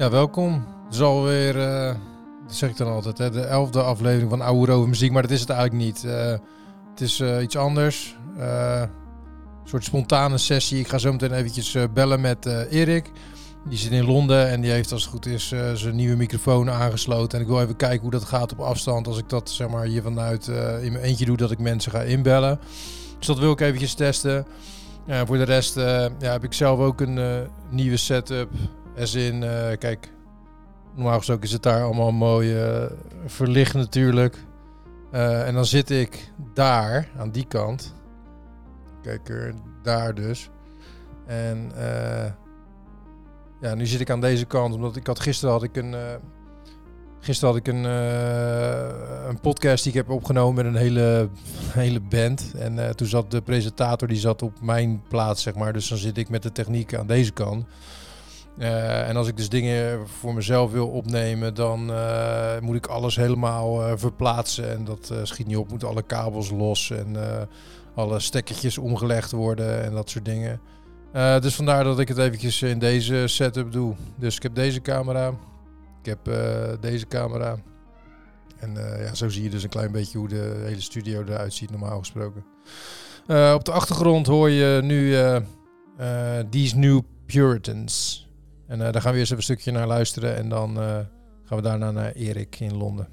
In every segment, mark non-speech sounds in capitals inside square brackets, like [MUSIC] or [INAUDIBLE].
Ja, welkom. Het is alweer, eh dat zeg ik dan altijd, hè, de elfde aflevering van Oude Over Muziek, maar dat is het eigenlijk niet. Eh, het is eh, iets anders. Een soort spontane sessie. Ik ga zo meteen eventjes bellen met Erik. Die zit in Londen en die heeft als het goed is zijn nieuwe microfoon aangesloten. En ik wil even kijken hoe dat gaat op afstand als ik dat zeg maar hier vanuit in mijn eentje doe, dat ik mensen ga inbellen. Dus dat wil ik eventjes testen. Voor de rest ja, heb ik zelf ook een nieuwe setup. As in, eh, kijk, normaal gesproken is het daar allemaal mooi eh, verlicht natuurlijk. Eh, en dan zit ik daar, aan die kant. Kijk er, daar dus. En ja, nu zit ik aan deze kant, omdat ik had gisteren had ik een... Gisteren had ik een, een podcast die ik heb opgenomen met een hele, [LAUGHS] hele band. En toen zat de presentator die zat op mijn plaats, zeg maar. Dus dan zit ik met de techniek aan deze kant. Eh, en als ik dus dingen voor mezelf wil opnemen, dan eh, moet ik alles helemaal eh, verplaatsen. En dat schiet niet op. Moeten alle kabels los en alle stekkertjes omgelegd worden en dat soort dingen. Dus vandaar dat ik het eventjes in deze setup doe. Dus ik heb deze camera. Ik heb deze camera. En ja, zo zie je dus een klein beetje hoe de hele studio eruit ziet, normaal gesproken. Op de achtergrond hoor je nu These New Puritans. En eh, daar gaan we eerst even een stukje naar luisteren. En dan eh, gaan we daarna naar Erik in Londen.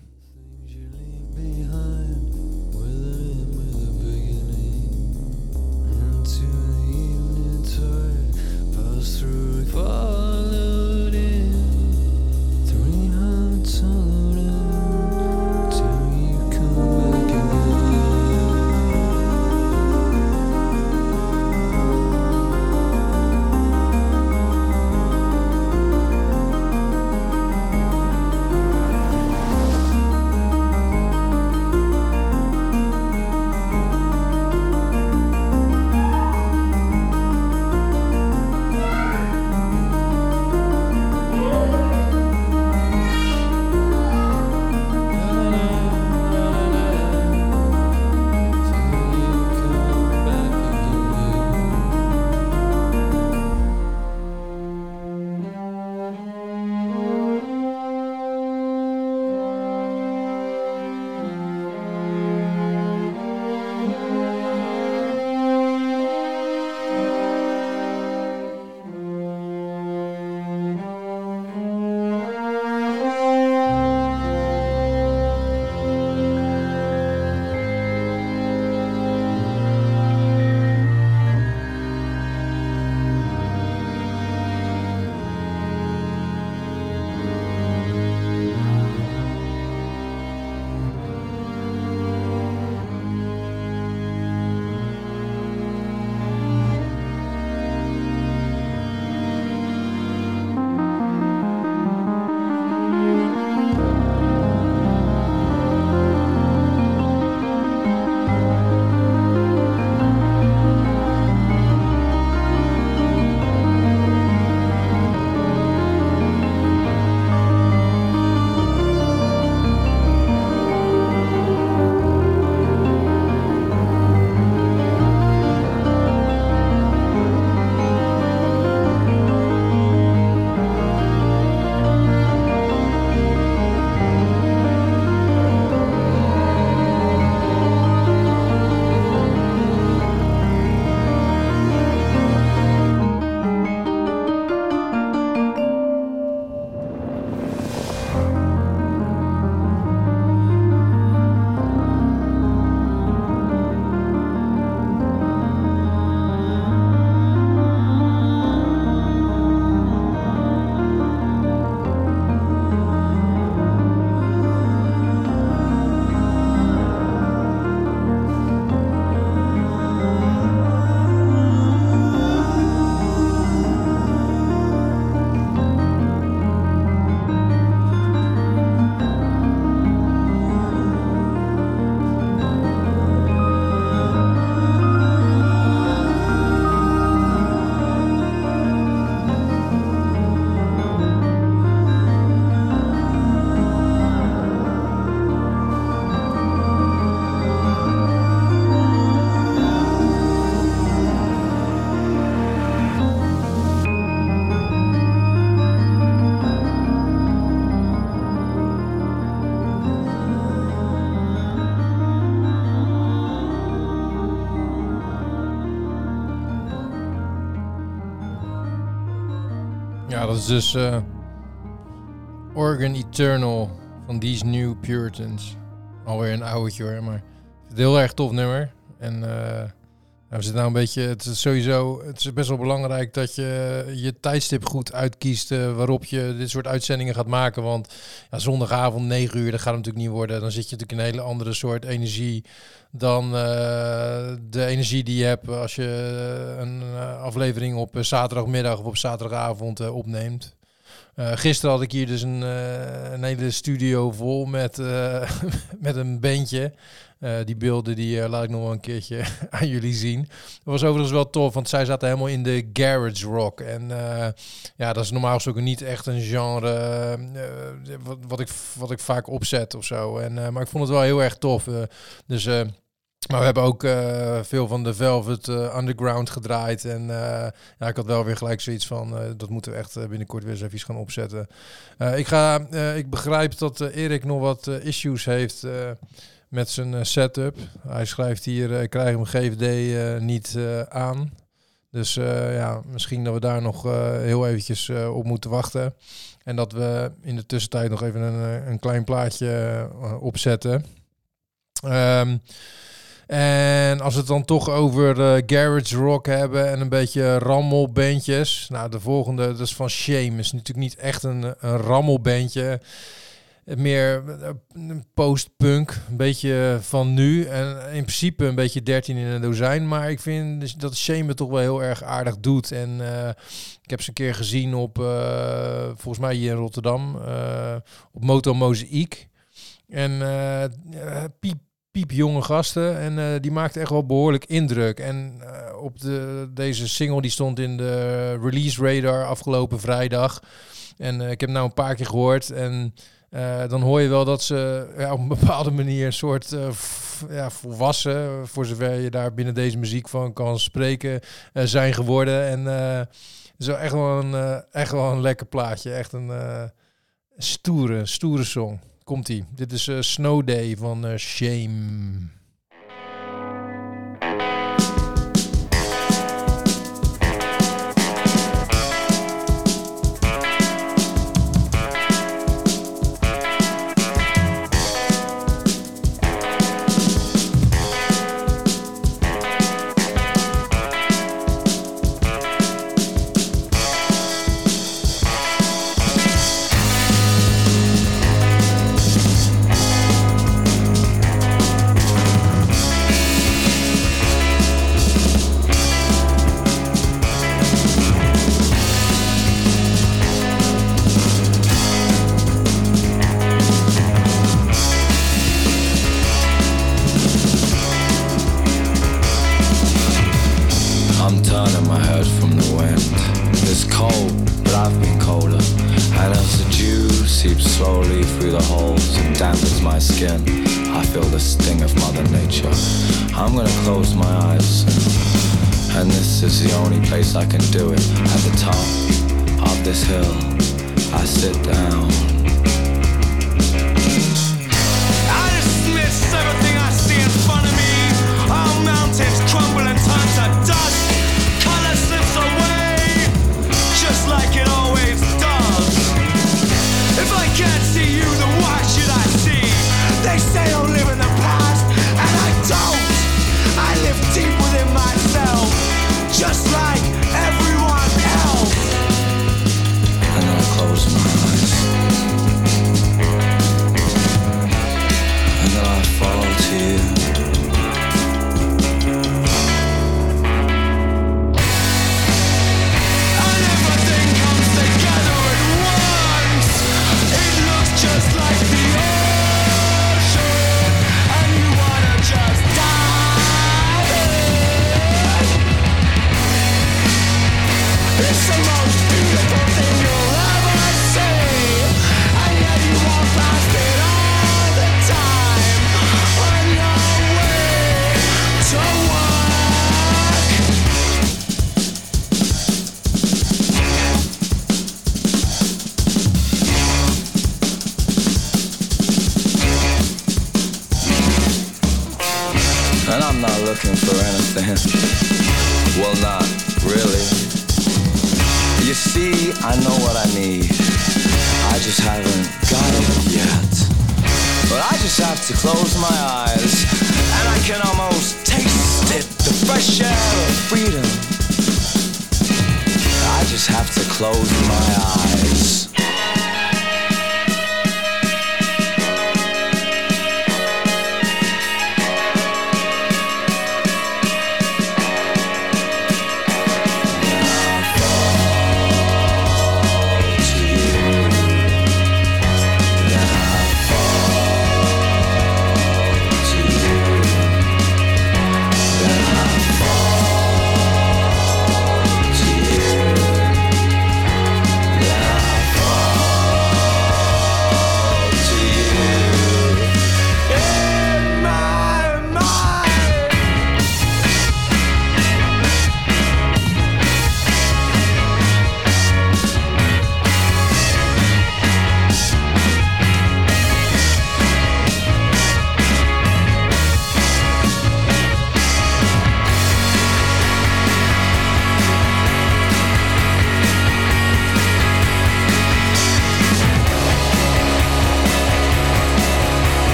Dat is dus eh Oregon Eternal van These New Puritans. Alweer een oudje hoor, maar het heel erg tof nummer. En eh, nou, we zitten nou een beetje, het is sowieso, het is best wel belangrijk dat je je tijdstip goed uitkiest eh, waarop je dit soort uitzendingen gaat maken. Want ja, zondagavond 9 uur, dat gaat het natuurlijk niet worden. Dan zit je natuurlijk in een hele andere soort energie dan eh, de energie die je hebt als je een eh, aflevering op zaterdagmiddag of op zaterdagavond opneemt. Eh, gisteren had ik hier dus een, eh, een hele studio vol met, eh, [LAUGHS] met een bandje. Die beelden die laat ik nog wel een keertje [LAUGHS] aan jullie zien. Dat was overigens wel tof, want zij zaten helemaal in de garage rock. En ja, dat is normaal gesproken niet echt een genre wat, wat, ik, wat ik vaak opzet of zo. En, maar ik vond het wel heel erg tof. dus... maar we hebben ook eh, veel van de Velvet eh, Underground gedraaid. En eh, ja, ik had wel weer gelijk zoiets van... dat moeten we echt binnenkort weer eens even gaan opzetten. Ik, ga, ik begrijp dat Erik nog wat issues heeft met zijn setup. Hij schrijft hier, ik krijg hem GVD niet aan. Dus ja, misschien dat we daar nog heel eventjes op moeten wachten. En dat we in de tussentijd nog even een, een klein plaatje opzetten. Ehm, en als we het dan toch over eh, garage rock hebben en een beetje rammelbandjes. Nou, de volgende, dat is van Shame. Is natuurlijk niet echt een, een rammelbandje. Meer post-punk, een beetje van nu. En in principe een beetje 13 in een dozijn. Maar ik vind dus dat Shame het toch wel heel erg aardig doet. En eh, ik heb ze een keer gezien op, eh, volgens mij hier in Rotterdam, eh, op Moto Mozaïek. En eh, ja, piep, piep jonge gasten. En eh, die maakte echt wel behoorlijk indruk. En eh, op de, deze single die stond in de release radar afgelopen vrijdag. En eh, ik heb nou een paar keer gehoord. En dan hoor je wel dat ze op een bepaalde manier een soort ja, volwassen, voor zover je daar binnen deze muziek van kan spreken, zijn geworden. En zo echt wel een, echt wel een lekker plaatje. Echt een stoere, stoere song. Komt-ie. Dit is eh, Snow Day van eh, Shame.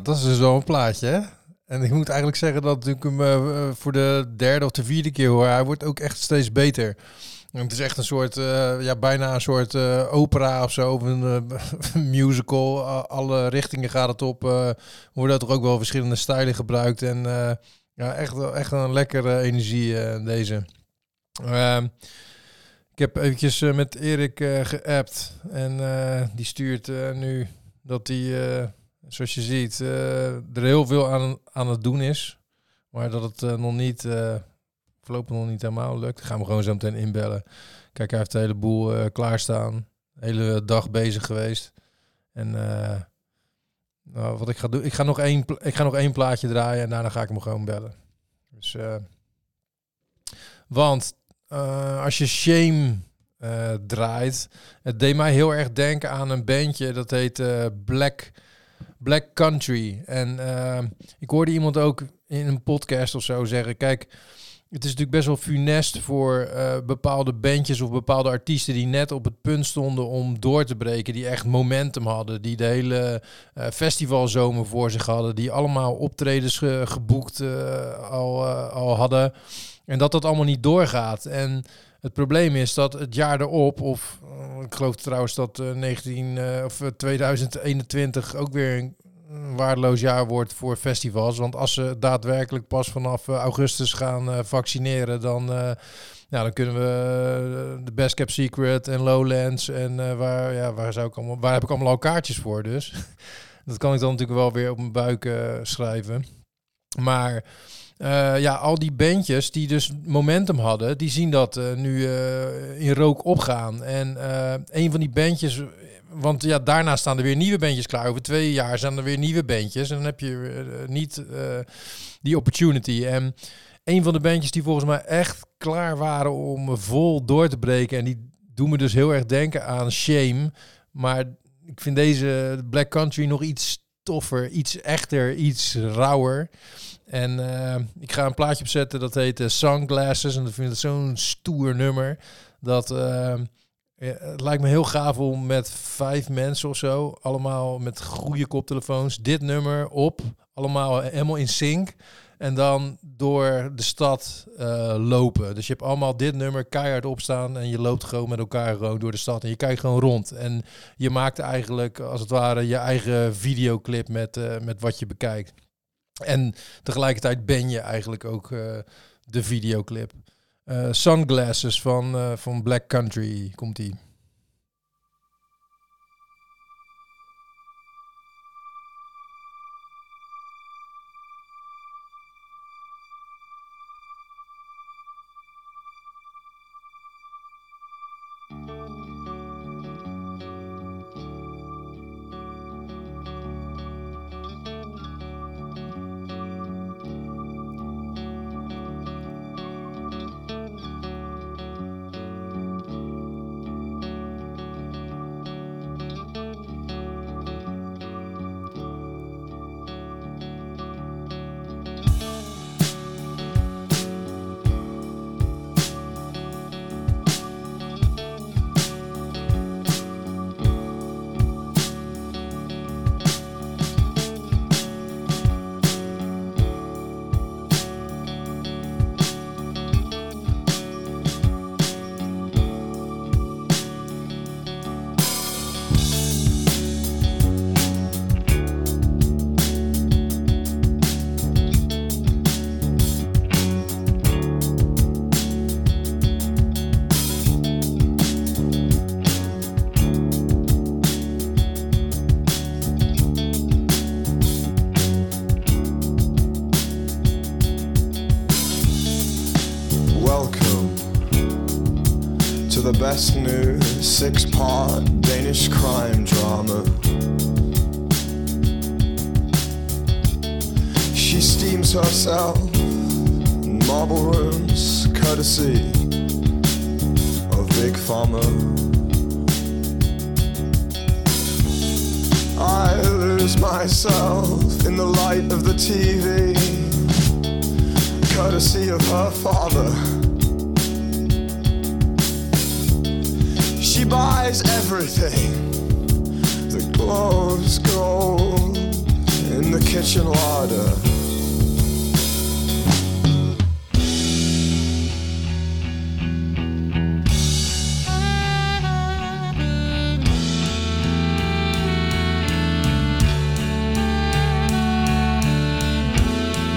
Ja, dat is dus een plaatje, hè? En ik moet eigenlijk zeggen dat ik hem eh, voor de derde of de vierde keer hoor. Hij wordt ook echt steeds beter. En het is echt een soort, eh, ja, bijna een soort eh, opera of zo, of een [LAUGHS] musical. Alle richtingen gaat het op. worden er ook wel verschillende stijlen gebruikt. En ja, echt, echt een lekkere energie deze. Ehm, ik heb eventjes met Erik geappt. En die stuurt nu dat hij, zoals je ziet, eh, er heel veel aan, aan het doen is. Maar dat het eh, nog niet, eh, voorlopig nog niet helemaal lukt. Dan gaan we gewoon zo meteen inbellen. Kijk, hij heeft de hele boel eh, klaarstaan. De hele dag bezig geweest. En nou, wat ik ga doen, ik ga, nog één, ik ga nog één plaatje draaien en daarna ga ik hem gewoon bellen. Dus, want als je Shame draait, het deed mij heel erg denken aan een bandje dat heet Black, Black Country. En eh, ik hoorde iemand ook in een podcast of zo zeggen, kijk, het is natuurlijk best wel funest voor eh, bepaalde bandjes of bepaalde artiesten die net op het punt stonden om door te breken, die echt momentum hadden, die de hele eh, festivalzomer voor zich hadden, die allemaal optredens ge- geboekt eh, al, al hadden. En dat dat allemaal niet doorgaat. En het probleem is dat het jaar erop, of eh, ik geloof trouwens dat eh, 19, eh, of eh, 2021 ook weer een waardeloos jaar wordt voor festivals. Want als ze daadwerkelijk pas vanaf augustus gaan vaccineren, dan, ja, dan kunnen we de Best Kept Secret en Lowlands en waar, ja, waar, zou ik allemaal, waar heb ik allemaal al kaartjes voor dus. [LAUGHS] Dat kan ik dan natuurlijk wel weer op mijn buik schrijven. Maar eh, ja, al die bandjes die dus momentum hadden, die zien dat eh, nu eh, in rook opgaan. En een van die bandjes, want ja, daarna staan er weer nieuwe bandjes klaar. Over twee jaar zijn er weer nieuwe bandjes. En dan heb je niet die opportunity. En een van de bandjes die volgens mij echt klaar waren om vol door te breken. En die doen me dus heel erg denken aan Shame. Maar ik vind deze Black Country nog iets toffer, iets echter, iets rauwer. En eh, ik ga een plaatje opzetten dat heet eh, Sunglasses. En dat vind ik zo'n stoer nummer. Dat eh, het lijkt me heel gaaf om met vijf mensen of zo, allemaal met goede koptelefoons, dit nummer op, allemaal helemaal in sync. En dan door de stad lopen. Dus je hebt allemaal dit nummer keihard opstaan en je loopt gewoon met elkaar gewoon door de stad. En je kijkt gewoon rond. En je maakt eigenlijk als het ware je eigen videoclip met, met wat je bekijkt. En tegelijkertijd ben je eigenlijk ook eh, de videoclip. Eh, Sunglasses van, eh, van Black Country komt die. The best new six part Danish crime drama. She steams herself in marble rooms, courtesy of Big Pharma. I lose myself in the light of the TV, courtesy of her father. She buys everything that glows gold in the kitchen larder.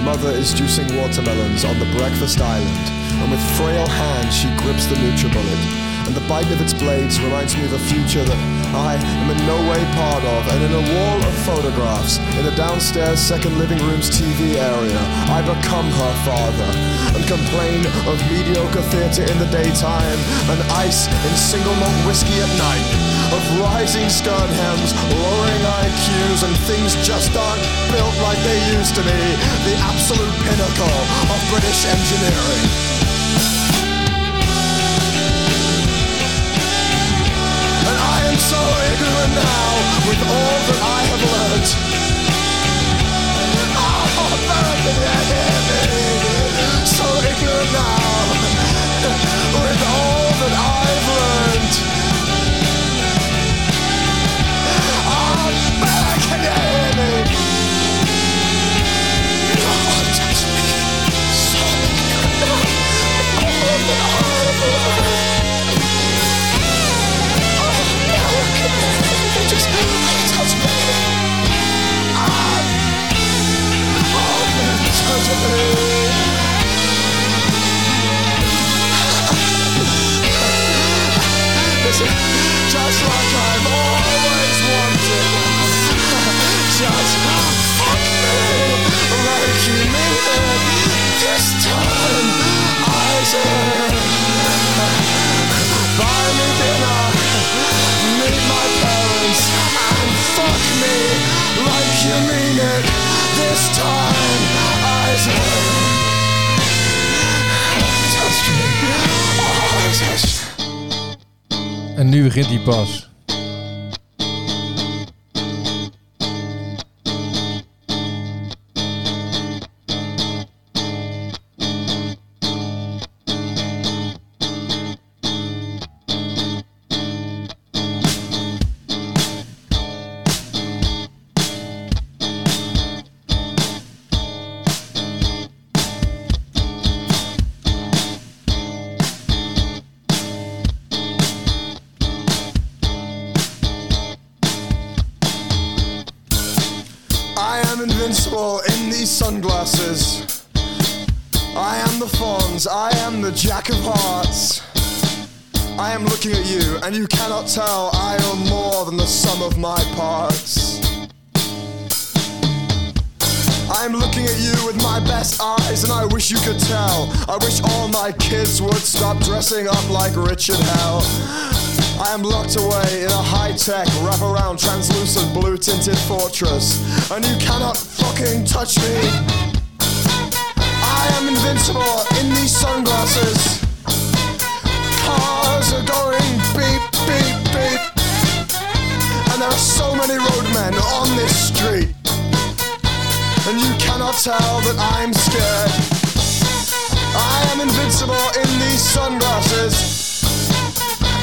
Mother is juicing watermelons on the breakfast island, and with frail hands she grips the NutriBullet. And the bite of its blades reminds me of a future that I am in no way part of. And in a wall of photographs, in the downstairs second living room's TV area, I become her father and complain of mediocre theatre in the daytime and ice in single malt whiskey at night. Of rising skirt hems, lowering IQs, and things just aren't built like they used to be. The absolute pinnacle of British engineering. Am so ignorant now with all that I have learnt. Oh, yeah. So ignorant now with all pas. Eyes, and I wish you could tell. I wish all my kids would stop dressing up like Richard Hell. I am locked away in a high-tech, wraparound, translucent, blue-tinted fortress, and you cannot fucking touch me. I am invincible in these sunglasses. Cars are going beep, beep, beep, and there are so many roadmen on this street and you cannot tell that I'm scared. I am invincible in these sunglasses.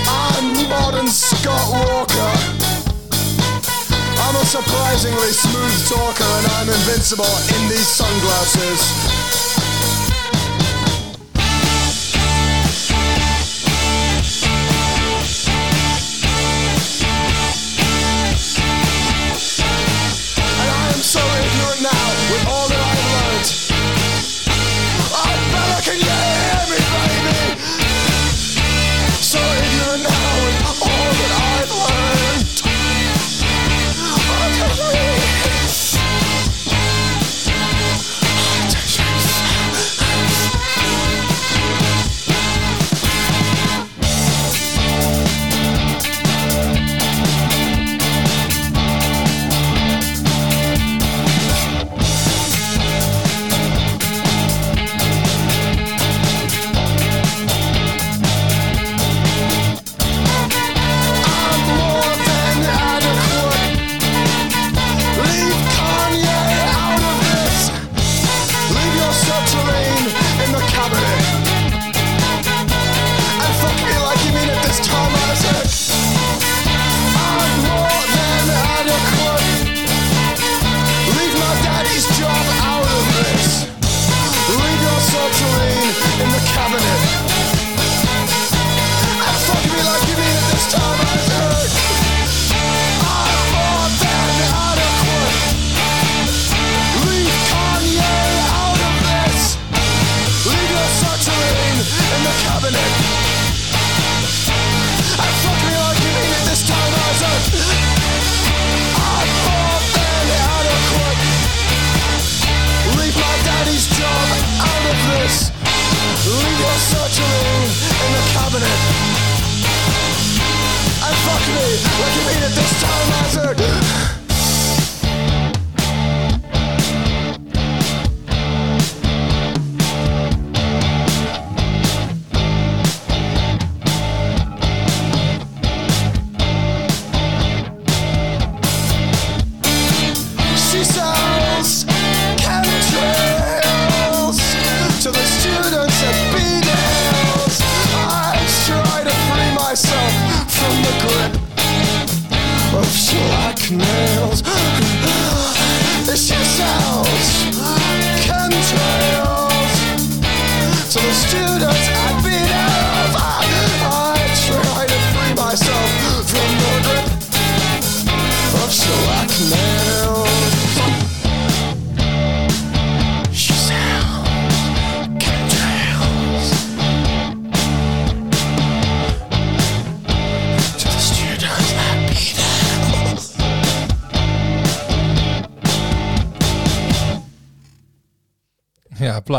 I'm modern Scott Walker. I'm a surprisingly smooth talker, and I'm invincible in these sunglasses.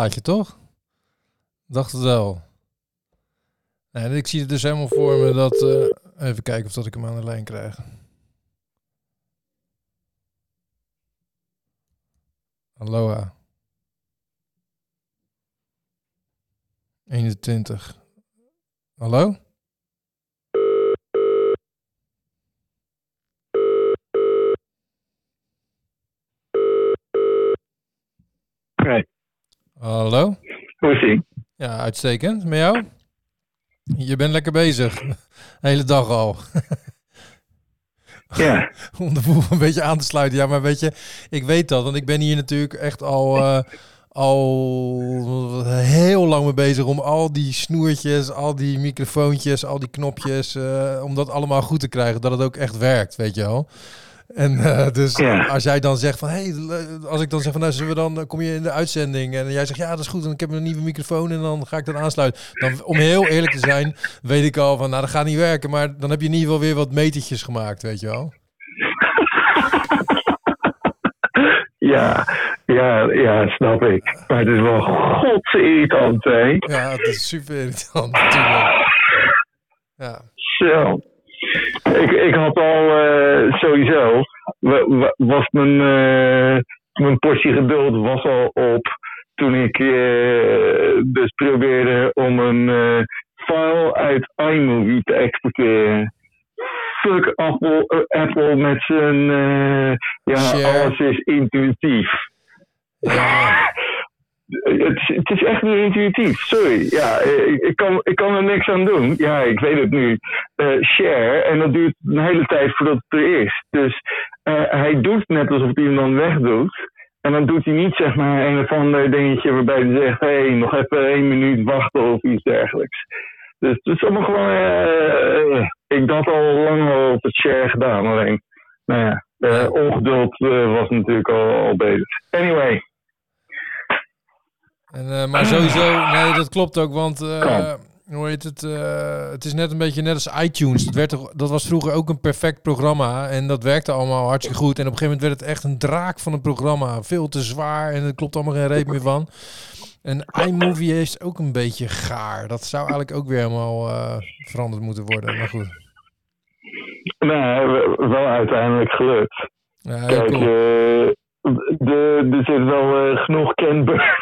Plaatje toch? Dacht het wel. Nee, ik zie het dus helemaal voor me dat... eh, even kijken of dat ik hem aan de lijn krijg. Aloha. 21. Hallo? Nee, Hallo? hoe is ie? Ja, uitstekend. Met jou? Je bent lekker bezig. De hele dag al. Ja, [LAUGHS] Om de boel een beetje aan te sluiten. Ja, maar weet je, ik weet dat. Want ik ben hier natuurlijk echt al, eh, al heel lang mee bezig om al die snoertjes, al die microfoontjes, al die knopjes, eh, om dat allemaal goed te krijgen. Dat het ook echt werkt, weet je wel. En eh, dus Ja. als jij dan zegt van, hey, als ik dan zeg van, nou, zullen we dan, eh, kom je in de uitzending en jij zegt, ja, dat is goed, en ik heb een nieuwe microfoon en dan ga ik dan aansluiten. Dan, om heel eerlijk te zijn, weet ik al van, nou, dat gaat niet werken, maar dan heb je in ieder geval weer wat metertjes gemaakt, weet je wel. [LAUGHS] Ja, ja, ja, snap ik. Maar het is wel godsirritant, hè? Ja, het is super irritant natuurlijk. Ja, Zo. Ik, ik had al eh, sowieso, wa- wa- was mijn, eh, mijn portie geduld was al op toen ik eh, dus probeerde om een file uit iMovie te exporteren. Fuck Apple, Apple met zijn, eh, ja, Share. alles is intuïtief. ja, [LAUGHS] Het het is echt niet intuïtief, sorry. Ja, eh, ik, kan, ik kan er niks aan doen. Ja, ik weet het nu. Eh, share, en dat duurt een hele tijd voordat het er is. Dus eh, hij doet net alsof hij hem wegdoet. En dan doet hij niet zeg maar een of ander dingetje waarbij hij zegt: hé, hey, nog even één minuut wachten of iets dergelijks. Dus het is allemaal gewoon. ik had al lang al op het share gedaan, alleen. Nou ja, ongeduld was natuurlijk al, al bezig. Anyway. En, eh, maar sowieso, nee, dat klopt ook, want eh, hoe heet het? eh, het is net een beetje net als iTunes. Dat, werd, dat was vroeger ook een perfect programma en dat werkte allemaal hartstikke goed. En op een gegeven moment werd het echt een draak van een programma. Veel te zwaar en er klopt allemaal geen reet meer van. En iMovie is ook een beetje gaar. Dat zou eigenlijk ook weer helemaal veranderd moeten worden. Maar goed. Nee, w- wel uiteindelijk gelukt. Ja, Kijk, cool. de, er zit wel genoeg Ken Burns in dat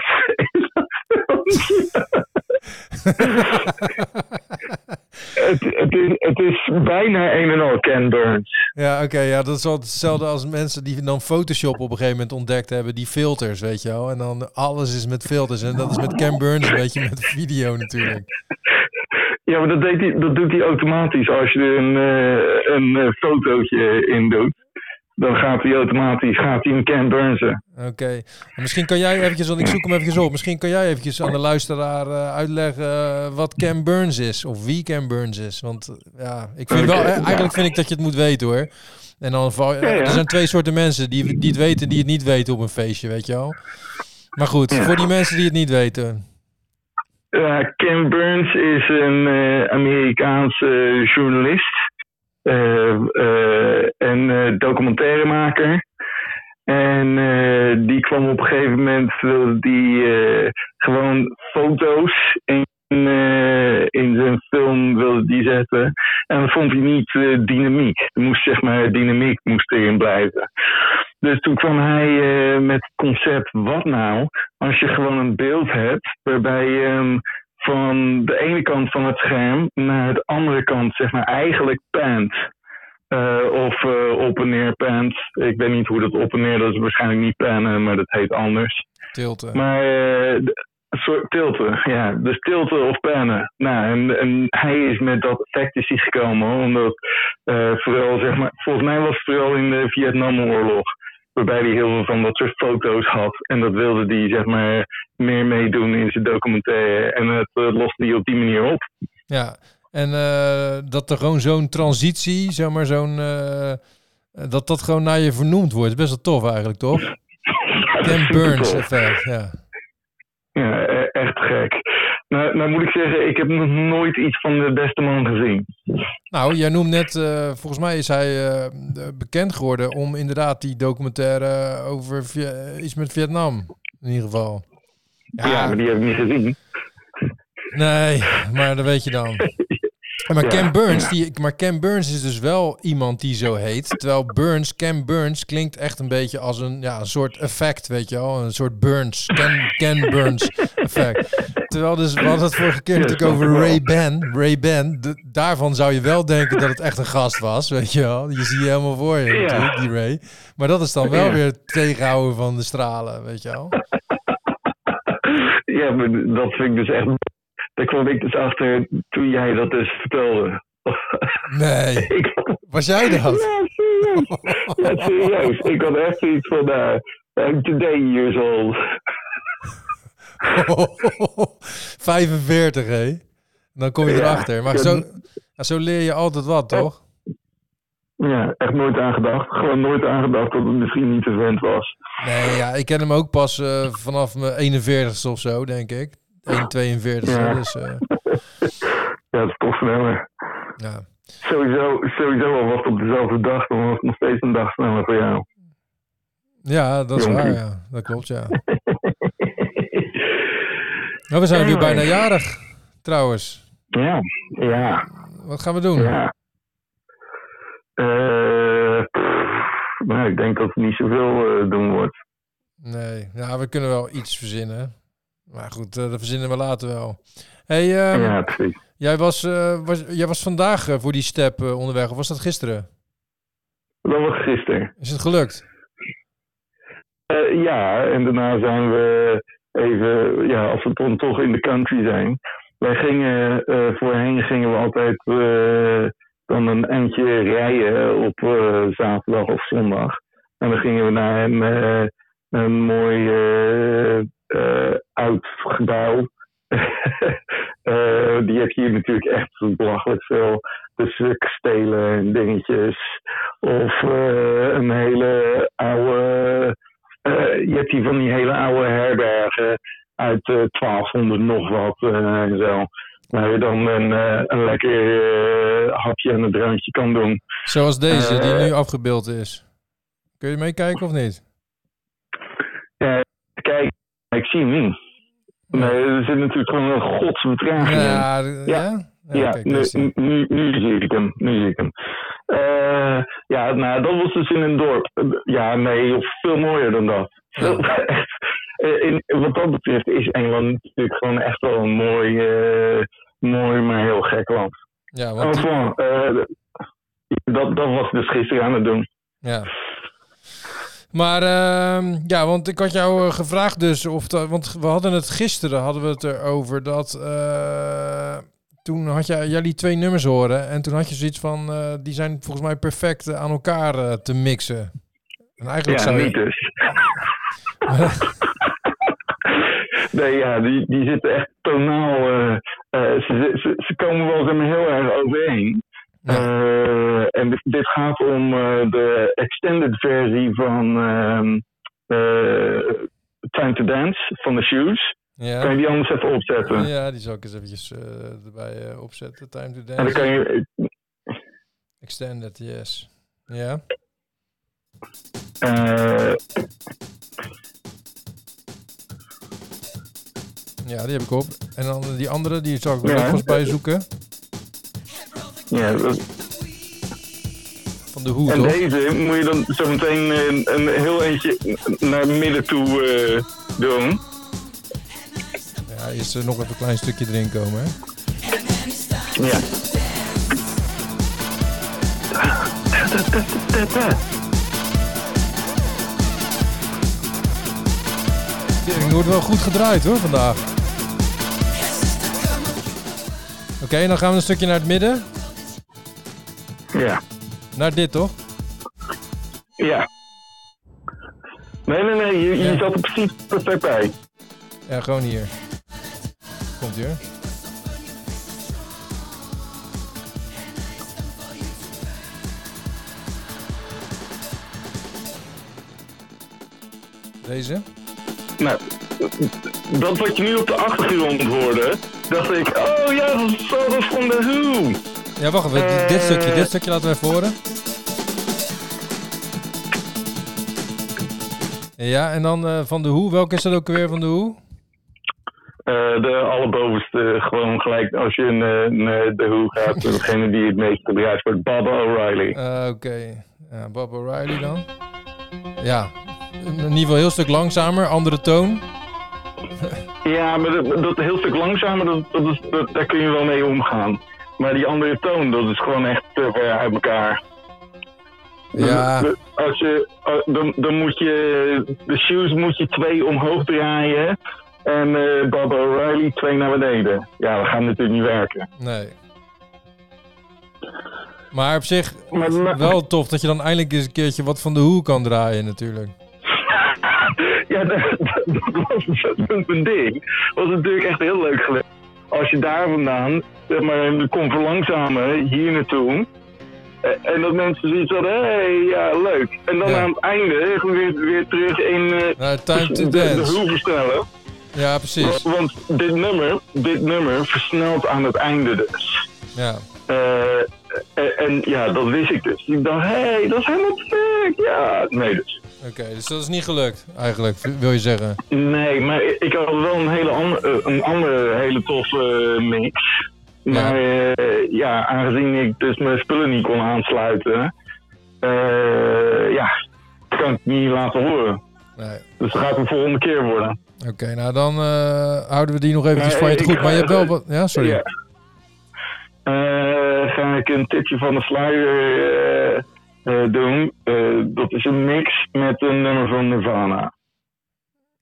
het, het, is, het is bijna een en al Ken Burns. Ja, oké. ja, dat is wel hetzelfde als mensen die dan Photoshop op een gegeven moment ontdekt hebben. Die filters, weet je wel. En dan alles is met filters. En dat is met Ken Burns een beetje met video natuurlijk. Ja, maar dat, deed hij, dat doet hij automatisch als je er een, eh, een eh, fotootje in doet. Dan gaat hij automatisch gaat hij een Ken Burnsen. Oké. En Misschien kan jij eventjes, want ik zoek hem eventjes op. Misschien kan jij eventjes aan de luisteraar eh, uitleggen eh, wat Ken Burns is. Of wie Ken Burns is. Want eh, ja, ik vind wel, ja. eigenlijk vind ik dat je het moet weten hoor. En dan val, Ja, ja. er zijn twee soorten mensen die, die het weten en die het niet weten op een feestje, weet je wel. Maar goed, voor die mensen die het niet weten. Ken Burns is een Amerikaanse journalist en eh, documentairemaker. En eh, die kwam op een gegeven moment, wilde die eh, gewoon foto's in, eh, in zijn film wilde die zetten. En dat vond hij niet eh, dynamiek. Er moest zeg maar dynamiek moest erin blijven. Dus toen kwam hij eh, met het concept, wat nou als je gewoon een beeld hebt waarbij je van de ene kant van het scherm naar de andere kant, zeg maar, eigenlijk pant. Eh, of eh, op en neer pant. Ik weet niet hoe dat op en neer, dat is waarschijnlijk niet pannen, maar dat heet anders. Tilten. Maar eh, de- een soort tilten, ja. Dus tilten of pannen. Nou, en, en hij is met dat effect is hij gekomen, omdat eh, vooral, zeg maar, volgens mij was het vooral in de Vietnamoorlog, waarbij hij heel veel van dat soort foto's had. En dat wilde hij, zeg maar, meer meedoen in zijn documentaire. En het eh, loste hij op die manier op. Ja, en eh, dat er gewoon zo'n transitie, zeg maar zo'n... eh, dat dat gewoon naar je vernoemd wordt. Best wel tof eigenlijk, toch? [LAUGHS] Ken Burns effect, ja. Ja, e- echt gek. Nou, nou moet ik zeggen, ik heb nog nooit iets van de beste man gezien. Nou, jij noemt net, eh, volgens mij is hij eh, bekend geworden om inderdaad die documentaire over Vi- iets met Vietnam, in ieder geval. Ja, maar die heb ik niet gezien. Nee, maar dat weet je dan. [LAUGHS] Maar, Ken Burns, die, maar Ken Burns is dus wel iemand die zo heet. Terwijl Burns, Ken Burns klinkt echt een beetje als een, ja, een soort effect, weet je wel. Een soort Burns, Ken, Ken Burns effect. Terwijl dus, we hadden het vorige keer natuurlijk over. Ray Ban. Ray Ban, daarvan zou je wel denken dat het echt een gast was, weet je wel. Je ziet je helemaal voor je natuurlijk, die Ray. Maar dat is dan wel weer tegenhouden van de stralen, weet je wel. Ja, maar dat vind ik dus echt... Daar kwam ik dus achter toen jij dat dus vertelde. Nee, [LAUGHS] ik, was jij dat? ja, serieus. Ja, serieus. Ik had echt iets van... eh I'm today years old. [LAUGHS] 45, hé. Dan kom je Ja. erachter. Maar zo, zo leer je altijd wat, toch? Ja, echt nooit aan gedacht. Gewoon nooit aan gedacht dat het misschien niet de vent was. Nee, ja, ik ken hem ook pas eh, vanaf mijn 41ste of zo, denk ik. 1,42. Ja. Dus eh, [LAUGHS] Ja, dat is toch sneller. ja. Sowieso, sowieso al was het op dezelfde dag, dan was het nog steeds een dag sneller voor jou. ja, dat is Jonkie. waar, ja. Dat klopt, ja. [LAUGHS] Nou, we zijn weer bijna jarig, trouwens. Ja, ja, Wat gaan we doen? ja. Pff, nou, ik denk dat het niet zoveel eh, doen wordt. Nee, ja, we kunnen wel iets verzinnen. Maar goed, eh, dat verzinnen we later wel. hey, ehm, ja, precies. jij, was, eh, was, jij was vandaag eh, voor die step onderweg, of was dat gisteren? Dat was gisteren. Is het gelukt? Ja, en daarna zijn we even, ja, als we dan toch in de country zijn. Wij gingen, voorheen gingen we altijd eh, dan een eindje rijden op zaterdag of zondag. En dan gingen we naar een, een mooi eh, eh, oud gebouw. Eh, die heb je hier natuurlijk echt belachelijk veel. Dus eh, kastelen en dingetjes. Of eh, een hele oude. eh, je hebt hier van die hele oude herbergen uit eh 1200 nog wat eh, en zo. Waar je dan een, eh, een lekker eh, hapje en een drankje kan doen. Zoals deze, die Eh. nu afgebeeld is. Kun je meekijken of niet? Ja, kijk, ik zie hem niet. Nee, er zit natuurlijk gewoon een godsvertraging in. Ja, d- ja? Ja, kijk, nu, nu, nu zie ik hem. Nu zie ik hem. Eh, ja, nou, dat was dus in een dorp. Ja, nee, veel mooier dan dat. [LAUGHS] Eh, in, wat dat betreft is Engeland natuurlijk gewoon echt wel een mooi, eh, mooi maar heel gek land. Ja, want eh, dat, dat was dus gisteren aan het doen. ja. Maar ehm, ja, want ik had jou eh, gevraagd dus of dat, want we hadden het gisteren hadden we het erover dat eh, toen had jij jullie twee nummers horen en toen had je zoiets van eh, die zijn volgens mij perfect aan elkaar te mixen. En eigenlijk Ja, zou je, niet dus. [LAUGHS] nee, ja, die, die zitten echt tonaal. ze, ze, ze komen wel zeg maar, heel erg overeen. Ja. Eh, en dit, dit gaat om eh, de extended versie van ehm, eh, Time to Dance van de Shoes. Kan je ja. die anders even opzetten? ja, die zal ik eens eventjes erbij opzetten. Time to En dan Dance. kan je. Extended, yes. Ja. Ja, die heb ik op. En dan die andere, die zal ik er Ja. ook bij zoeken. Ja, dat- Van de Hoe, en deze moet je dan zo meteen een, een heel eentje naar midden toe eh, doen. Ja, eerst eh, nog even een klein stukje erin komen, hè. Ja. Het wordt wel goed gedraaid, hoor, vandaag. Oké, dan gaan we een stukje naar het midden. Ja. Naar dit, toch? Ja. Nee, nee, nee, je, je Ja. zat er precies perfect bij. Ja, gewoon hier. Komt hier. Deze? Nou, dat wat je nu op de achtergrond hoorde, dacht ik, oh ja, dat is, dat is van de Who. Ja, wacht even. Dit- Dit Eh. stukje, dit stukje laten we even horen. Ja, en dan eh, van de Hoe. Welke is dat ook weer van de Hoe? Eh, de allerbovenste, gewoon gelijk als je naar de Who gaat, [LAUGHS] degene die het meest gebruikt wordt, Baba O'Reilly. Oké. Ja, Bob O'Reilly dan. Ja, in ieder geval een heel stuk langzamer, andere toon. Ja, maar dat, dat heel stuk langzamer, dat, dat dat, daar kun je wel mee omgaan. Maar die andere toon, dat is gewoon echt te ver uit elkaar. Ja, Dus Als je, eh, dan, dan moet je, de shoes moet je twee omhoog draaien. En eh Bob O'Reilly twee naar beneden. Ja, dat gaat natuurlijk niet werken. nee. Maar op zich Maar, maar- wel tof dat je dan eindelijk eens een keertje wat van de Hoe kan draaien natuurlijk. [LAUGHS] ja, dat, dat was een ding. was natuurlijk echt heel leuk geweest. Als je daar vandaan, zeg maar, kon verlangzamen hier naartoe. eh, en dat mensen zoiets hadden, hé, hey, ja, leuk. En dan Ja. aan het einde weer, weer terug in eh, time to de, de dance. versnellen. Ja, precies. Wa- Want dit nummer, dit nummer versnelt aan het einde dus. Ja. Eh, en, en ja, dat wist ik dus. Ik dacht, hé, hey, dat is helemaal perfect. Ja, nee dus. Oké, dus dat is niet gelukt, eigenlijk, wil je zeggen. Nee, maar ik had wel een hele andere, een andere hele toffe eh, mix. Maar eh, ja, aangezien ik dus mijn spullen niet kon aansluiten, eh, ja, kan ik niet laten horen. Nee. Dus dat gaat de volgende keer worden. Oké, nou dan eh, houden we die nog eventjes Nee, van je goed. ga Maar je hebt wel wat... Ja, sorry. Ja. Eh, ga ik een tipje van de sluier eh, eh, doen. Dat is een mix met een nummer van Nirvana.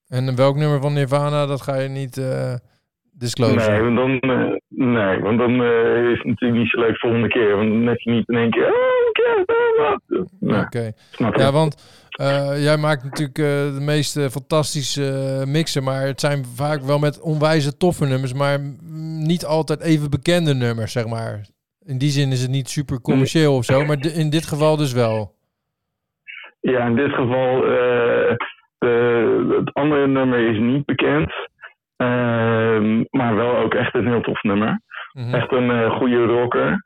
En welk nummer van Nirvana, dat ga je niet eh disclosen? Nee, want dan, eh, nee, want dan is het natuurlijk niet zo leuk volgende keer. Want dan heb je niet in één keer. Oh, oh, wat. Nee, Oké. Ja, want eh, jij maakt natuurlijk eh, de meest eh, fantastische eh, mixen, maar het zijn vaak wel met onwijze toffe nummers, maar niet altijd even bekende nummers, zeg maar. In die zin is het niet super commercieel of zo, maar in dit geval dus wel. Ja, in dit geval, de, het andere nummer is niet bekend. Ehm, maar wel ook echt een heel tof nummer. Mhm. Echt een goede rocker.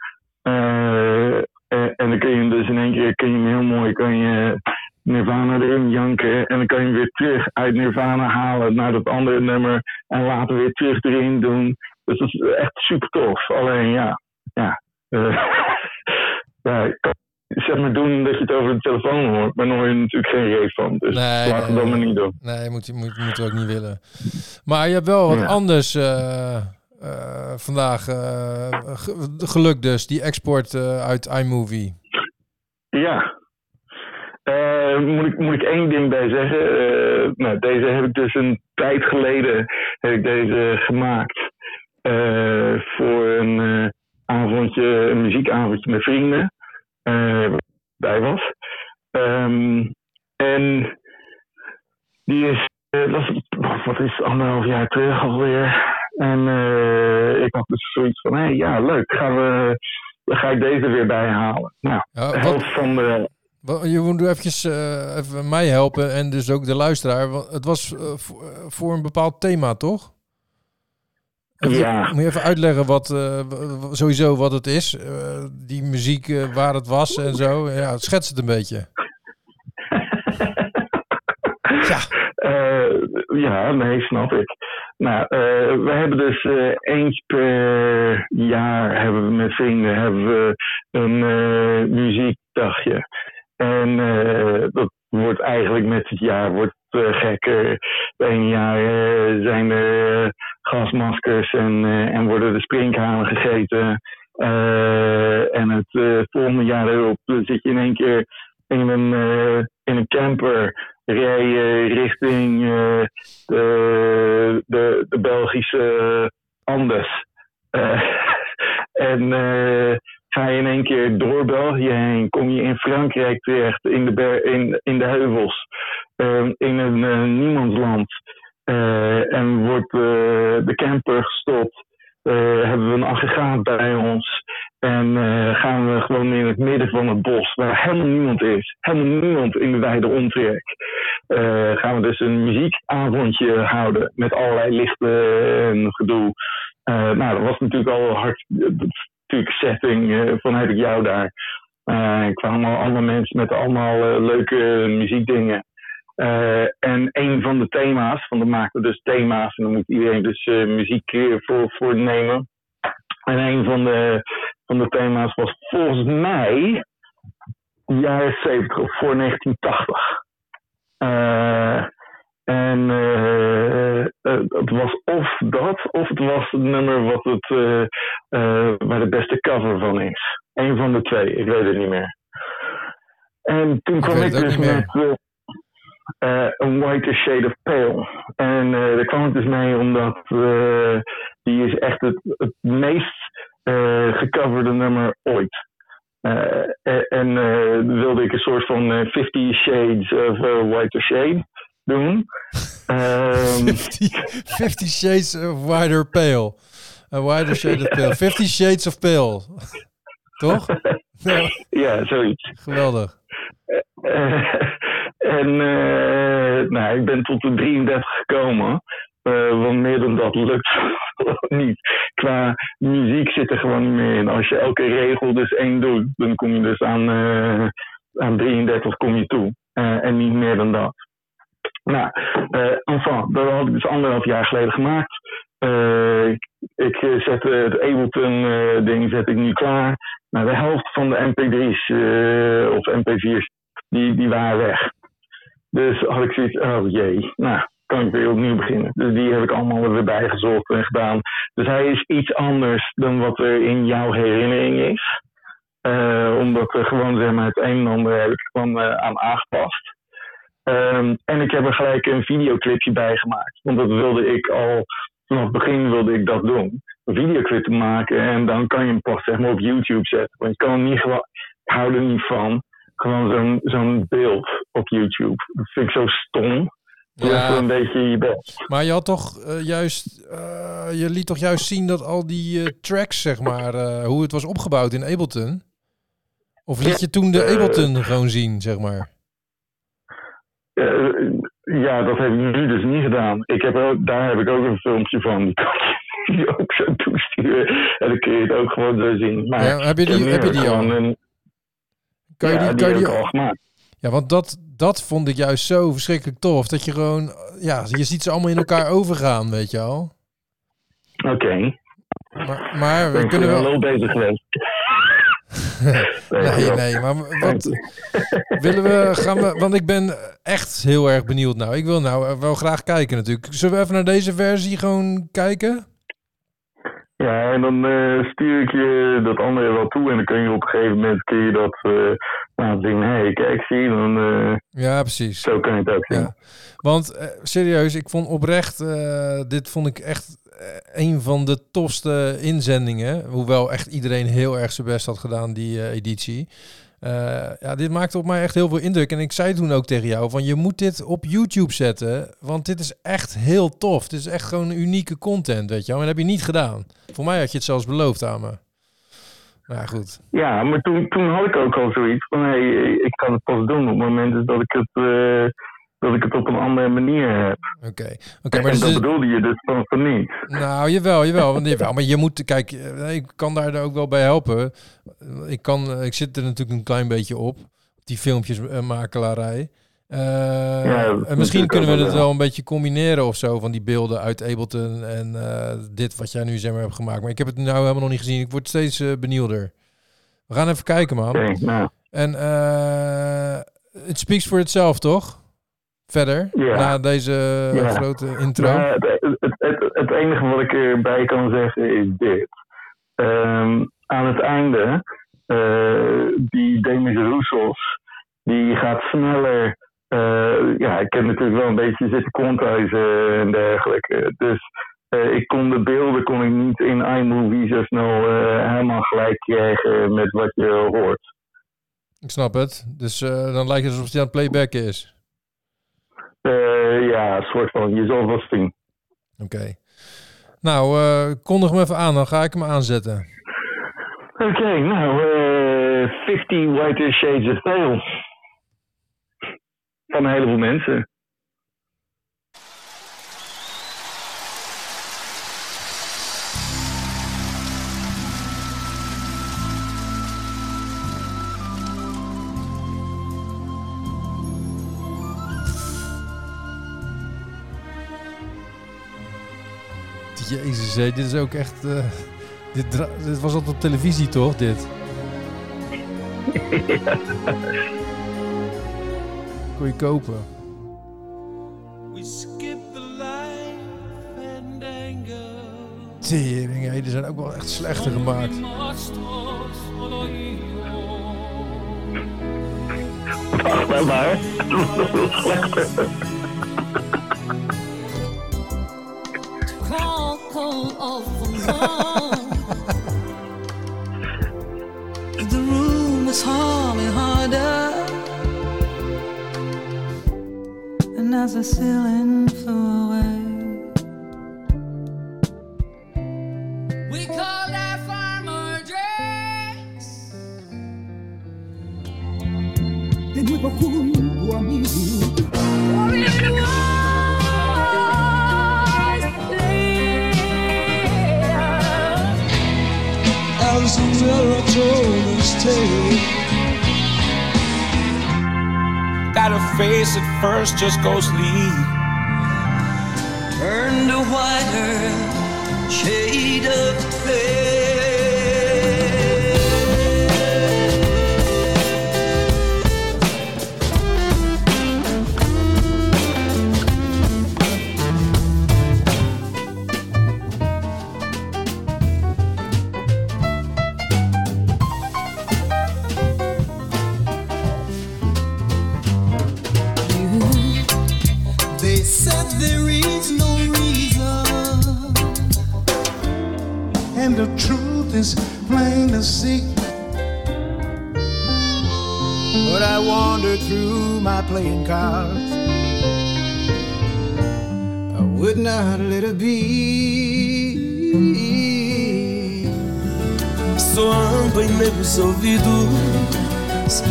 En, en dan kun je hem dus in één keer kun je hem heel mooi kan je Nirvana erin janken. En dan kan je hem weer terug uit Nirvana halen naar dat andere nummer. En later weer terug erin doen. Dus dat is echt super tof. Alleen ja, ja. eh, [LAUGHS] ja kan zeg maar doen dat je het over de telefoon hoort. Maar dan hoor je natuurlijk geen reet van. Dus Nee, we nee, dat maar niet doen. Nee, moet je moet, moet ook niet willen. Maar je hebt wel wat Ja. anders eh, eh, vandaag eh, ge- geluk dus, die export eh, uit iMovie. Ja. Moet, ik, moet ik één ding bij zeggen? Nou, deze heb ik dus een tijd geleden heb ik deze gemaakt voor een avondje, muziekavondje met vrienden. bij was. Ehm, en die is, was, wat is anderhalf jaar terug alweer. En eh, ik had dus zoiets van, hé, hey, ja, leuk, gaan we, dan ga ik deze weer bijhalen. Nou, Ja, de helft van de, Je moet eventjes eh, even mij helpen en dus ook de luisteraar. Want het was eh, voor, een bepaald thema, toch? Even- Ja. Moet je even uitleggen wat sowieso wat het is? die muziek, waar het was en zo. Ja, schets het een beetje. [LAUGHS] Ja. Ja, nee, snap ik. Nou, eh, we hebben dus eh, eens per jaar hebben we met vrienden hebben we een eh, muziekdagje. En dat wordt eigenlijk met het jaar wordt gekker. Het ene jaar zijn er gasmaskers en, en worden de sprinkhanen gegeten. En het volgende jaar erop zit je in één keer in een, in een camper rij richting eh, de, de, de Belgische Andes. Eh, [LAUGHS] en eh, ga je in één keer door België heen, kom je in Frankrijk terecht, in de, in, in de heuvels, eh, in een niemandsland. En wordt de camper gestopt. Eh, hebben we een aggregaat bij ons. En eh, gaan we gewoon in het midden van het bos, waar helemaal niemand is, helemaal niemand in de wijde omtrek, eh, gaan we dus een muziekavondje houden met allerlei lichten en gedoe. Nou, dat was natuurlijk al hard, natuurlijk setting ik jou daar. Kwamen al andere mensen met allemaal leuke muziekdingen. Eh, en een van de thema's, want dan maken we dus thema's en dan moet iedereen dus eh, muziek eh, voor, voor nemen. En een van de, van de thema's was volgens mij jaren 70 of voor 1980. Eh, en het was of dat, of het was het nummer wat het, waar de beste cover van is. Eén van de twee, ik weet het niet meer. En toen kwam ik dus met eh, eh, een whiter shade of pale. En eh, daar kwam ik dus mee omdat eh, die is echt het, het meest gecoverde nummer ooit. En eh, wilde ik een soort van eh, 50 Shades of Whiter Shade doen. Ehm, 50, 50 Shades of Wider Pale. A wider shade of pale. 50 Shades of Pale. Toch? Ja, [LAUGHS] Ja, zoiets. geweldig. En eh, nou, ik ben tot de 33 gekomen. Eh, want meer dan dat lukt [LAUGHS] niet. Qua muziek zit er gewoon niet meer in. Als je elke regel dus één doet, dan kom je dus aan, eh, aan 33 kom je toe. En niet meer dan dat. Nou, enfin, dat had ik dus anderhalf jaar geleden gemaakt. Ik, ik zet het Ableton-ding zet ik nu klaar. Nou, de helft van de MP3's eh, of MP4's, die, die waren weg. Dus had ik zoiets, oh jee, nou, kan ik weer opnieuw beginnen. Dus die heb ik allemaal er weer bij gezocht en gedaan. Dus hij is iets anders dan wat er in jouw herinnering is. Eh, omdat er gewoon zeg maar, het een en ander heb ik gewoon eh, aan aangepast. Ehm, en ik heb er gelijk een videoclipje bij gemaakt. Want dat wilde ik al, vanaf het begin wilde ik dat doen. Een videoclip te maken en dan kan je hem pas op YouTube zetten. Want je kan niet gewoon, ik hou er niet van, gewoon zo'n zo'n beeld op YouTube. Dat vind ik zo stom. Doe Ja. een beetje je best. Maar je had toch eh, juist, eh, je liet toch juist zien dat al die eh, tracks, zeg maar, hoe het was opgebouwd in Ableton? Of liet je toen de Ableton gewoon zien, zeg maar? Ja, dat heb ik nu dus niet gedaan. Ik heb ook, daar heb ik ook een filmpje van. Die kan je [LAUGHS] die ook zo toesturen. En dan kun je het ook gewoon zo zien. Maar Ja, heb je die- heb je die al? Een, Kan je die, die kan je die, al gemaakt. Ja, want dat, dat vond ik juist zo verschrikkelijk tof. Dat je gewoon, ja, je ziet ze allemaal in elkaar overgaan, weet je al. Oké. Maar, maar we ik kunnen wel low bezig geweest. [LAUGHS] Nee, nee, maar wat willen we, gaan we, want ik ben echt heel erg benieuwd nou. Ik wil nou wel graag kijken natuurlijk. Zullen we even naar deze versie gewoon kijken? Ja, en dan eh, stuur ik je dat andere wel toe. En dan kun je op een gegeven moment kun je dat laten zien. Hé, hey, kijk, zie je, dan, eh, Ja, precies. zo kan je het ook zien. Ja. Want serieus, ik vond oprecht, dit vond ik echt een van de tofste inzendingen. Hoewel echt iedereen heel erg zijn best had gedaan, die editie. Eh, ja, dit maakte op mij echt heel veel indruk. En ik zei toen ook tegen jou van je moet dit op YouTube zetten. Want dit is echt heel tof. Dit is echt gewoon unieke content, weet je wel. En dat heb je niet gedaan. Voor mij had je het zelfs beloofd aan me. Ja, goed. Ja, maar toen, toen had ik ook al zoiets van, hé, hey, ik kan het pas doen op het moment dat ik het, eh, dat ik het op een andere manier heb. Oké, oké, maar en dus, dat bedoelde je dus van, van niet. Nou, jawel, jawel, want jawel. Maar je moet, kijk, eh, ik kan daar ook wel bij helpen. Ik, kan, eh, ik zit er natuurlijk een klein beetje op, die filmpjesmakelarij. Eh Ja, dat en is misschien kunnen we het wel. een beetje combineren of zo, van die beelden uit Ableton en dit wat jij nu zeg maar hebt gemaakt. Maar ik heb het nou helemaal nog niet gezien. Ik word steeds benieuwder. We gaan even kijken, man. Oké, nou, En het speaks for itself, toch? Verder, Ja. na deze eh, Ja. grote intro. maar het, het, het, het enige wat ik erbij kan zeggen is dit. Ehm, aan het einde, eh, die Demis Roussos, die gaat sneller. eh, ja, ik heb natuurlijk wel een beetje zitten konthuizen en dergelijke. Dus ik kon de beelden kon ik niet in iMovie zo snel helemaal gelijk krijgen met wat je hoort. Ik snap het. Dus dan lijkt het alsof hij aan het playbacken is. Eh, ja, een soort van, je zal het wel zien. Oké. Nou, eh, kondig hem even aan, dan ga ik hem aanzetten. Oké, nou, eh 50 Whiter Shades of Pale. Van een heleboel mensen. Jezus, hé, dit is ook echt... eh, dit, was altijd op televisie, toch, dit? [LAUGHS] Kon je kopen. We skip the life and anger. Tering, hé, die zijn ook wel echt slechter gemaakt. Wacht maar, maar. [LAUGHS] of the the room is humming harder, and as the ceiling flew Got a face at first just ghostly. Turned a whiter shade of pale. And the truth is plain to see. But I wandered through my playing cards. I would not let it be. Soando em meus ouvidos.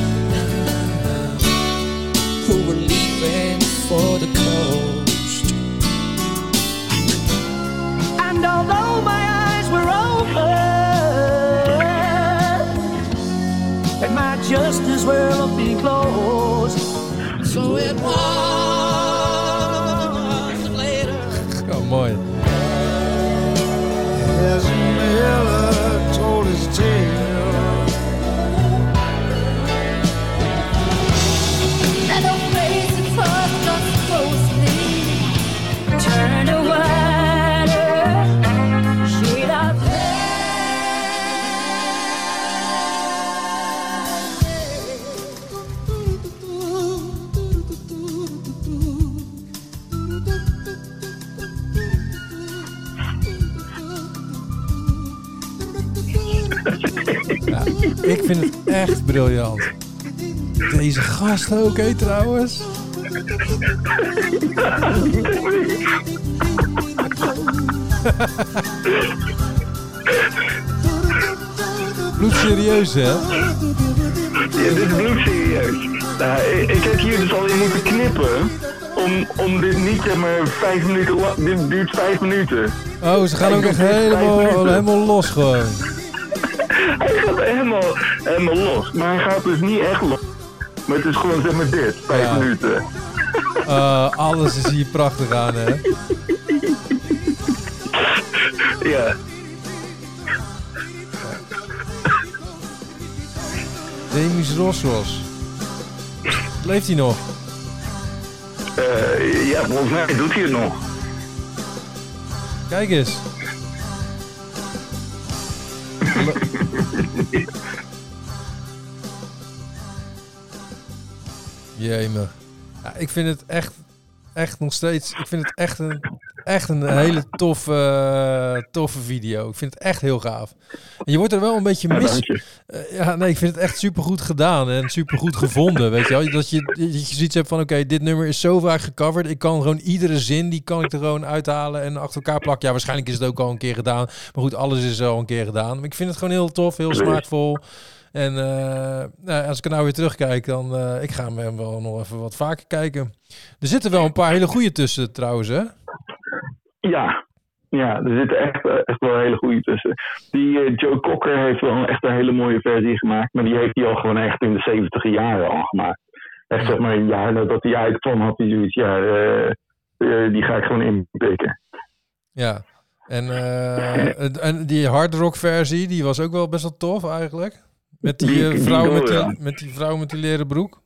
Who were leaving for the coast. Just as well been closed. So it was Ik vind het echt briljant. Deze gast ook, hé, trouwens. Bloedserieus, hè? Ja, dit is bloedserieus. Nou, ik, ik heb hier dus al in moeten knippen. Om, om dit niet zeg maar vijf minuten. Dit duurt vijf minuten. Oh, ze gaan ook echt helemaal, helemaal los gewoon. Helemaal, los. Maar hij gaat dus niet echt los. Maar het is gewoon zeg maar dit, vijf Ja. minuten. Eh, alles is hier prachtig aan, hè? Ja. Demis Rossos. Leeft hij nog? Eh, ja, volgens mij doet hij het nog. Kijk eens. [LAUGHS] Jemig. Ja, ik vind het echt, echt nog steeds. Ik vind het echt een, echt een hele toffe, toffe video. Ik vind het echt heel gaaf. En je wordt er wel een beetje mis. Eh, ja, nee, ik vind het echt supergoed gedaan en supergoed gevonden. Weet je wel? Dat je, dat je zoiets hebt van, oké, dit nummer is zo vaak gecoverd. Ik kan gewoon iedere zin, die kan ik er gewoon uithalen en achter elkaar plakken. Ja, waarschijnlijk is het ook al een keer gedaan. Maar goed, alles is al een keer gedaan. Maar ik vind het gewoon heel tof, heel smaakvol. En eh, nou, als ik er nou weer terugkijk, dan eh, ik ga hem wel nog even wat vaker kijken. Er zitten wel een paar hele goede tussen trouwens, hè? Ja. Ja, er zitten echt, eh, echt wel hele goede tussen. Die Joe Cocker heeft wel echt een hele mooie versie gemaakt. Maar die heeft hij al gewoon echt in de 70 jaren al gemaakt. Echt zeg maar een jaar nadat hij uitkwam had hij zoiets. Ja, die ga ik gewoon inpikken. Ja. En, en die hard rock versie, die was ook wel best wel tof eigenlijk. Met die, eh, die vrouw, met, die, met die vrouw met die leren broek.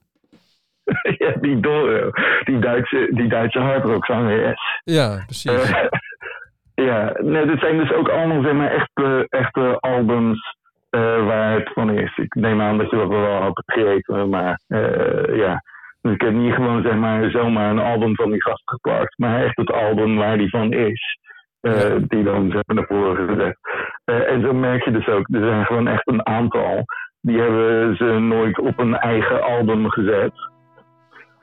[LAUGHS] ja, die Doro. Die Duitse, die Duitse hardrockzangeres. Ja, precies. Eh, ja, nee, dit zijn dus ook allemaal zeg maar, echte, echte albums eh, waar het van is. Ik neem aan dat je dat wel had begrepen, maar ja. Dus ik heb niet gewoon zeg maar, zomaar een album van die gast geplakt, maar echt het album waar die van is. Eh, Ja. Die dan maar, naar voren gezet. Eh, en zo merk je dus ook, er zijn gewoon echt een aantal. Die hebben ze nooit op een eigen album gezet.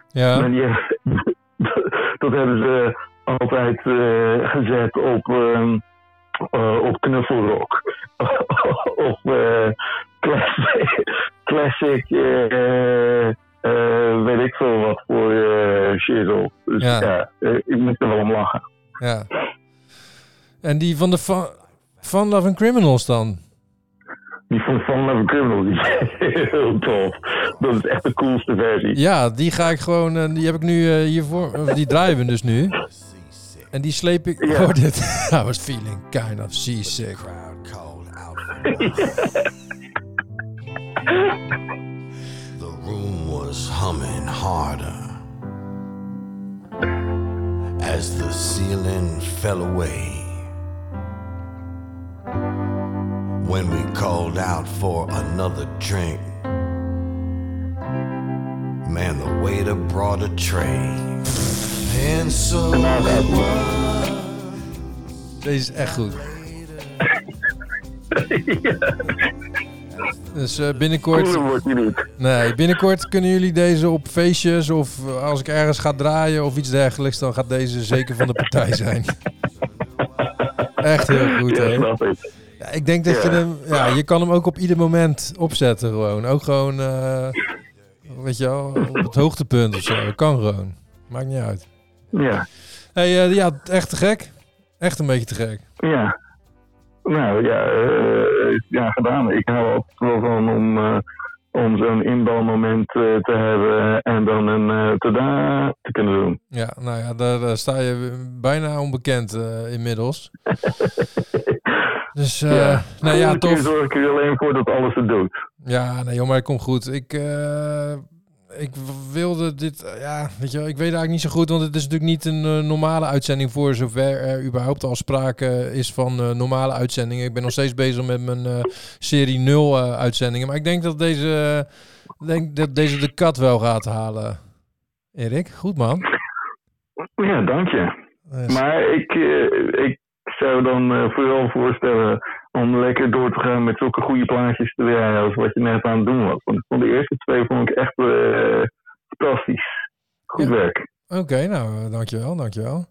Ja, Maar die, [LAUGHS] dat hebben ze altijd eh, gezet op, ehm, eh, op knuffelrock. [LAUGHS] of eh, classic, [LAUGHS] classic weet ik veel wat voor shizzle. Dus Ja. ja, ik moet er wel om lachen. ja. En die van de Fun, Fun Loving Criminals dan? Die van Fun Love Criminal, die is heel tof. Dat is echt de coolste versie. Ja, die ga ik gewoon, eh, die heb ik nu eh, hiervoor, die draaien we dus nu. En die sleep ik, Ja. hoor dit. [LAUGHS] I was feeling kind of seasick. The room was humming harder as the ceiling fell away. When we called out for another drink, man, the waiter brought a tray. And so it was. Deze is echt goed. [LAUGHS] Dus eh, binnenkort, nee, binnenkort kunnen jullie deze op feestjes of eh, als ik ergens ga draaien of iets dergelijks, dan gaat deze zeker van de partij zijn. [LAUGHS] Echt heel goed, Ja, hè? Ja, ik denk dat je hem, ja, je kan hem ook op ieder moment opzetten gewoon. Ook gewoon, eh, weet je wel, op het hoogtepunt of zo. Kan gewoon. Maakt niet uit. Ja, hey, eh, ja, echt te gek. Echt een beetje te gek. ja. Nou ja, eh, ja, gedaan. Ik hou altijd wel van om, om zo'n inbalmoment eh, te hebben en dan een uh, tada te kunnen doen. Ja, nou ja, daar eh, sta je bijna onbekend eh, inmiddels. [LAUGHS] Dus, eh nou ja, tof. zorg ik er alleen voor dat alles het doet. Ja, nee joh, maar het komt goed. Ik, eh, ik wilde dit, eh, ja, weet je wel, ik weet eigenlijk niet zo goed, want het is natuurlijk niet een eh, normale uitzending voor zover er überhaupt al sprake is van eh, normale uitzendingen. Ik ben nog steeds bezig met mijn serie 0 eh, uitzendingen, maar ik denk dat deze, denk dat deze de kat wel gaat halen. Erik, goed man. Ja, dank je. Maar ik, ik zou dan vooral voorstellen om lekker door te gaan met zulke goede plaatjes te draaien als wat je net aan het doen was. Want ik vond de eerste twee vond ik echt eh, fantastisch. Goed Ja. werk. Oké, nou, eh, dankjewel, dankjewel.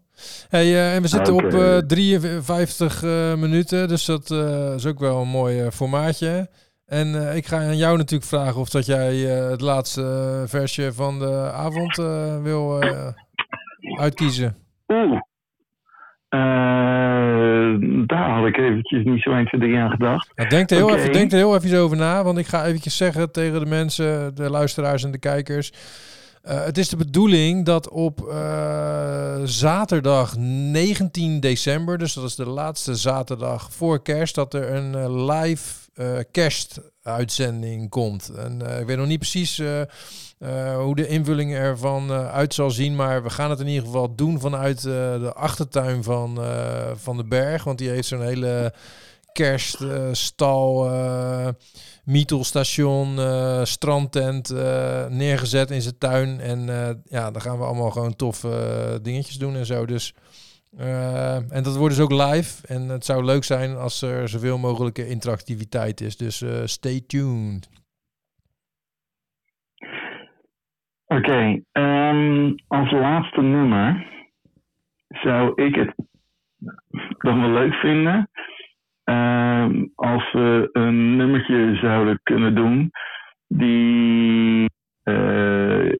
Hey, eh, en we zitten Oké. op eh 53 eh, minuten, dus dat is ook wel een mooi formaatje. En ik ga aan jou natuurlijk vragen of dat jij het laatste versje van de avond wil uitkiezen. Oeh. Eh, daar had ik eventjes niet zo 1, 2, 3 aan gedacht. Nou, denk, er heel even, denk er heel even over na, want ik ga eventjes zeggen tegen de mensen, de luisteraars en de kijkers. Eh, het is de bedoeling dat op eh, zaterdag 19 december, dus dat is de laatste zaterdag voor kerst, dat er een eh, live kerstuitzending komt. En ik weet nog niet precies hoe de invulling ervan uit zal zien, maar we gaan het in ieder geval doen vanuit de achtertuin van, van de berg, want die heeft zo'n hele kerststal, eh Mietelstation, eh, strandtent eh, neergezet in zijn tuin. En ja, dan gaan we allemaal gewoon eh, dingetjes doen en zo. Dus, en dat wordt dus ook live. En het zou leuk zijn als er zoveel mogelijke interactiviteit is. Dus stay tuned. Oké, ehm, als laatste nummer zou ik het dan wel leuk vinden als we een nummertje zouden kunnen doen die, eh,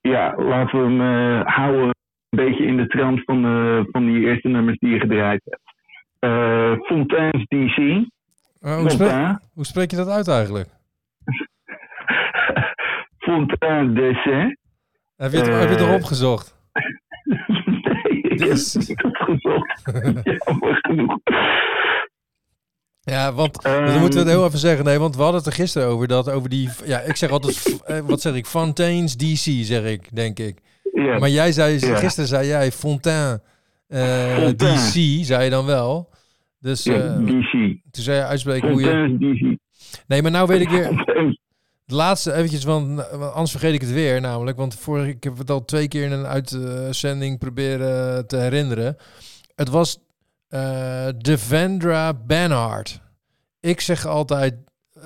ja, laten we hem eh, houden een beetje in de trant van, van die eerste nummers die je gedraaid hebt. Eh Fontaine's DC. Hoe, spreek, Fontaine. hoe spreek je dat uit eigenlijk? [LAUGHS] Fontaine DC. Heb je het, heb je het erop gezocht? [LAUGHS] Nee, ik heb het niet opgezocht. [LAUGHS] Jammer genoeg. Ja, want Ehm, dan moeten we het heel even zeggen. Nee, want we hadden het er gisteren over dat over die. Ja, ik zeg altijd. eh, wat zeg ik? Fontaine's DC, zeg ik, denk ik. Maar jij zei, gisteren zei jij Fontaine, eh, Fontaine. DC, zei je dan wel. Dus eh, DC. toen zei je uitspreken hoe je... DC. Nee, maar nou weet ik weer... Het laatste eventjes, want anders vergeet ik het weer namelijk. Want vorige, ik heb het al twee keer in een uitzending proberen te herinneren. Het was Devendra Banhart. Ik zeg altijd...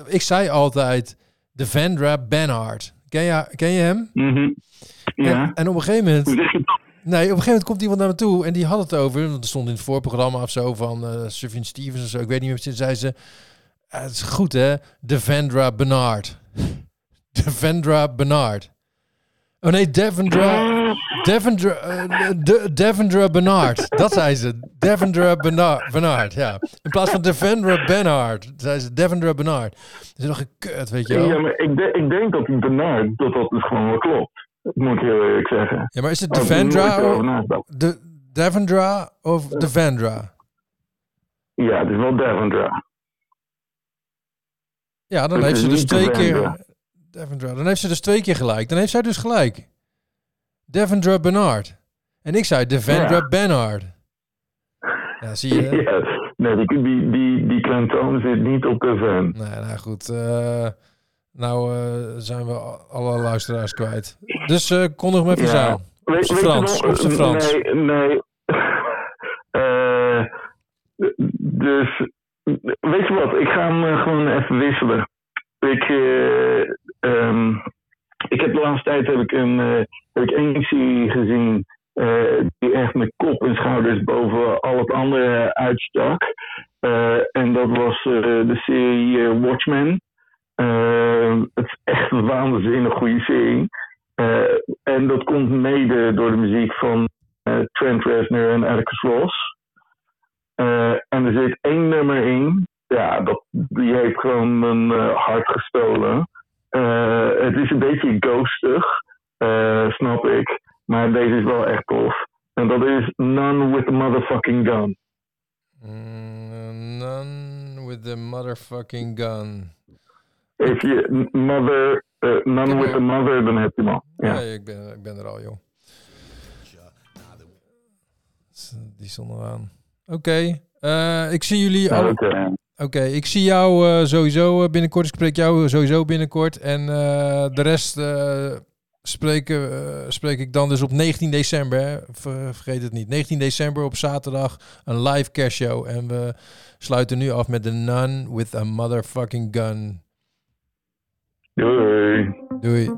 Ik zei altijd Devendra Banhart. Ken je, ken je hem? Mhm. Ja. En, en op een gegeven moment... Nee, op een gegeven moment komt iemand naar me toe en die had het over. Want er stond in het voorprogramma of zo van eh Sufjan Stevens of zo. Ik weet niet meer. precies, Zei ze: "Ah, Het is goed hè, Devendra Bernard. [LAUGHS] Devendra Bernard. Oh nee, Devendra. Devendra, de, Devendra Bernard. Dat zei ze. Devendra Bernard, Bernard, ja. In plaats van Devendra Bernard, zei ze Devendra Bernard. Dat is nog een kut, weet je wel. Ja, maar ik, de- ik denk dat die Bernard, dat dat dus gewoon wel klopt. Dat moet ik heel eerlijk zeggen. Ja, maar is het nooit Devendra de, Devendra of Devendra? Ja, het is wel Devendra. Ja, dan Het heeft ze dus twee Devendra. keer... Devendra. Dan heeft ze dus twee keer gelijk. Dan heeft zij dus gelijk. Devendra Bernard. En ik zei Devendra Ja. Bernard. Ja, zie je? [LAUGHS] Ja, nee, die, die, die, die klemtoon zit niet op de van. Nee, nou goed. eh, nou eh, zijn we alle luisteraars kwijt. Dus eh kondig hem even Ja. aan. Op je Frans. Op Frans. Nee, nee. [LAUGHS] Dus, weet je wat? Ik ga hem gewoon even wisselen. Ik, ehm, ik heb de laatste tijd heb ik een, eh, heb ik één serie gezien eh, die echt met kop en schouders boven al het andere uitstak. Eh, en dat was de serie Watchmen. Het is echt een waanzinnig goede serie. En dat komt mede door de muziek van Trent Reznor en Atticus Ross. En er zit één nummer in. Ja, dat, die heeft gewoon mijn hart gestolen. Eh, het is een beetje ghostig, eh, snap ik. Maar deze is wel echt tof. En dat is None with the Motherfucking Gun. Mm, none with the motherfucking gun. If je mother, eh, None with the Mother, dan heb je hem al. Ja. Nee, ik ben, ik ben er al, joh. Die stond er aan. Oké. ik zie jullie... Nou, alle- Oké, ik zie jou eh, sowieso eh, binnenkort. Ik spreek jou sowieso binnenkort. En eh, de rest eh, spreek ik dan dus op 19 december. Hè? Ver- vergeet het niet. 19 december op zaterdag een live cash show. En we sluiten nu af met The Nun with a Motherfucking Gun. doei. Doei.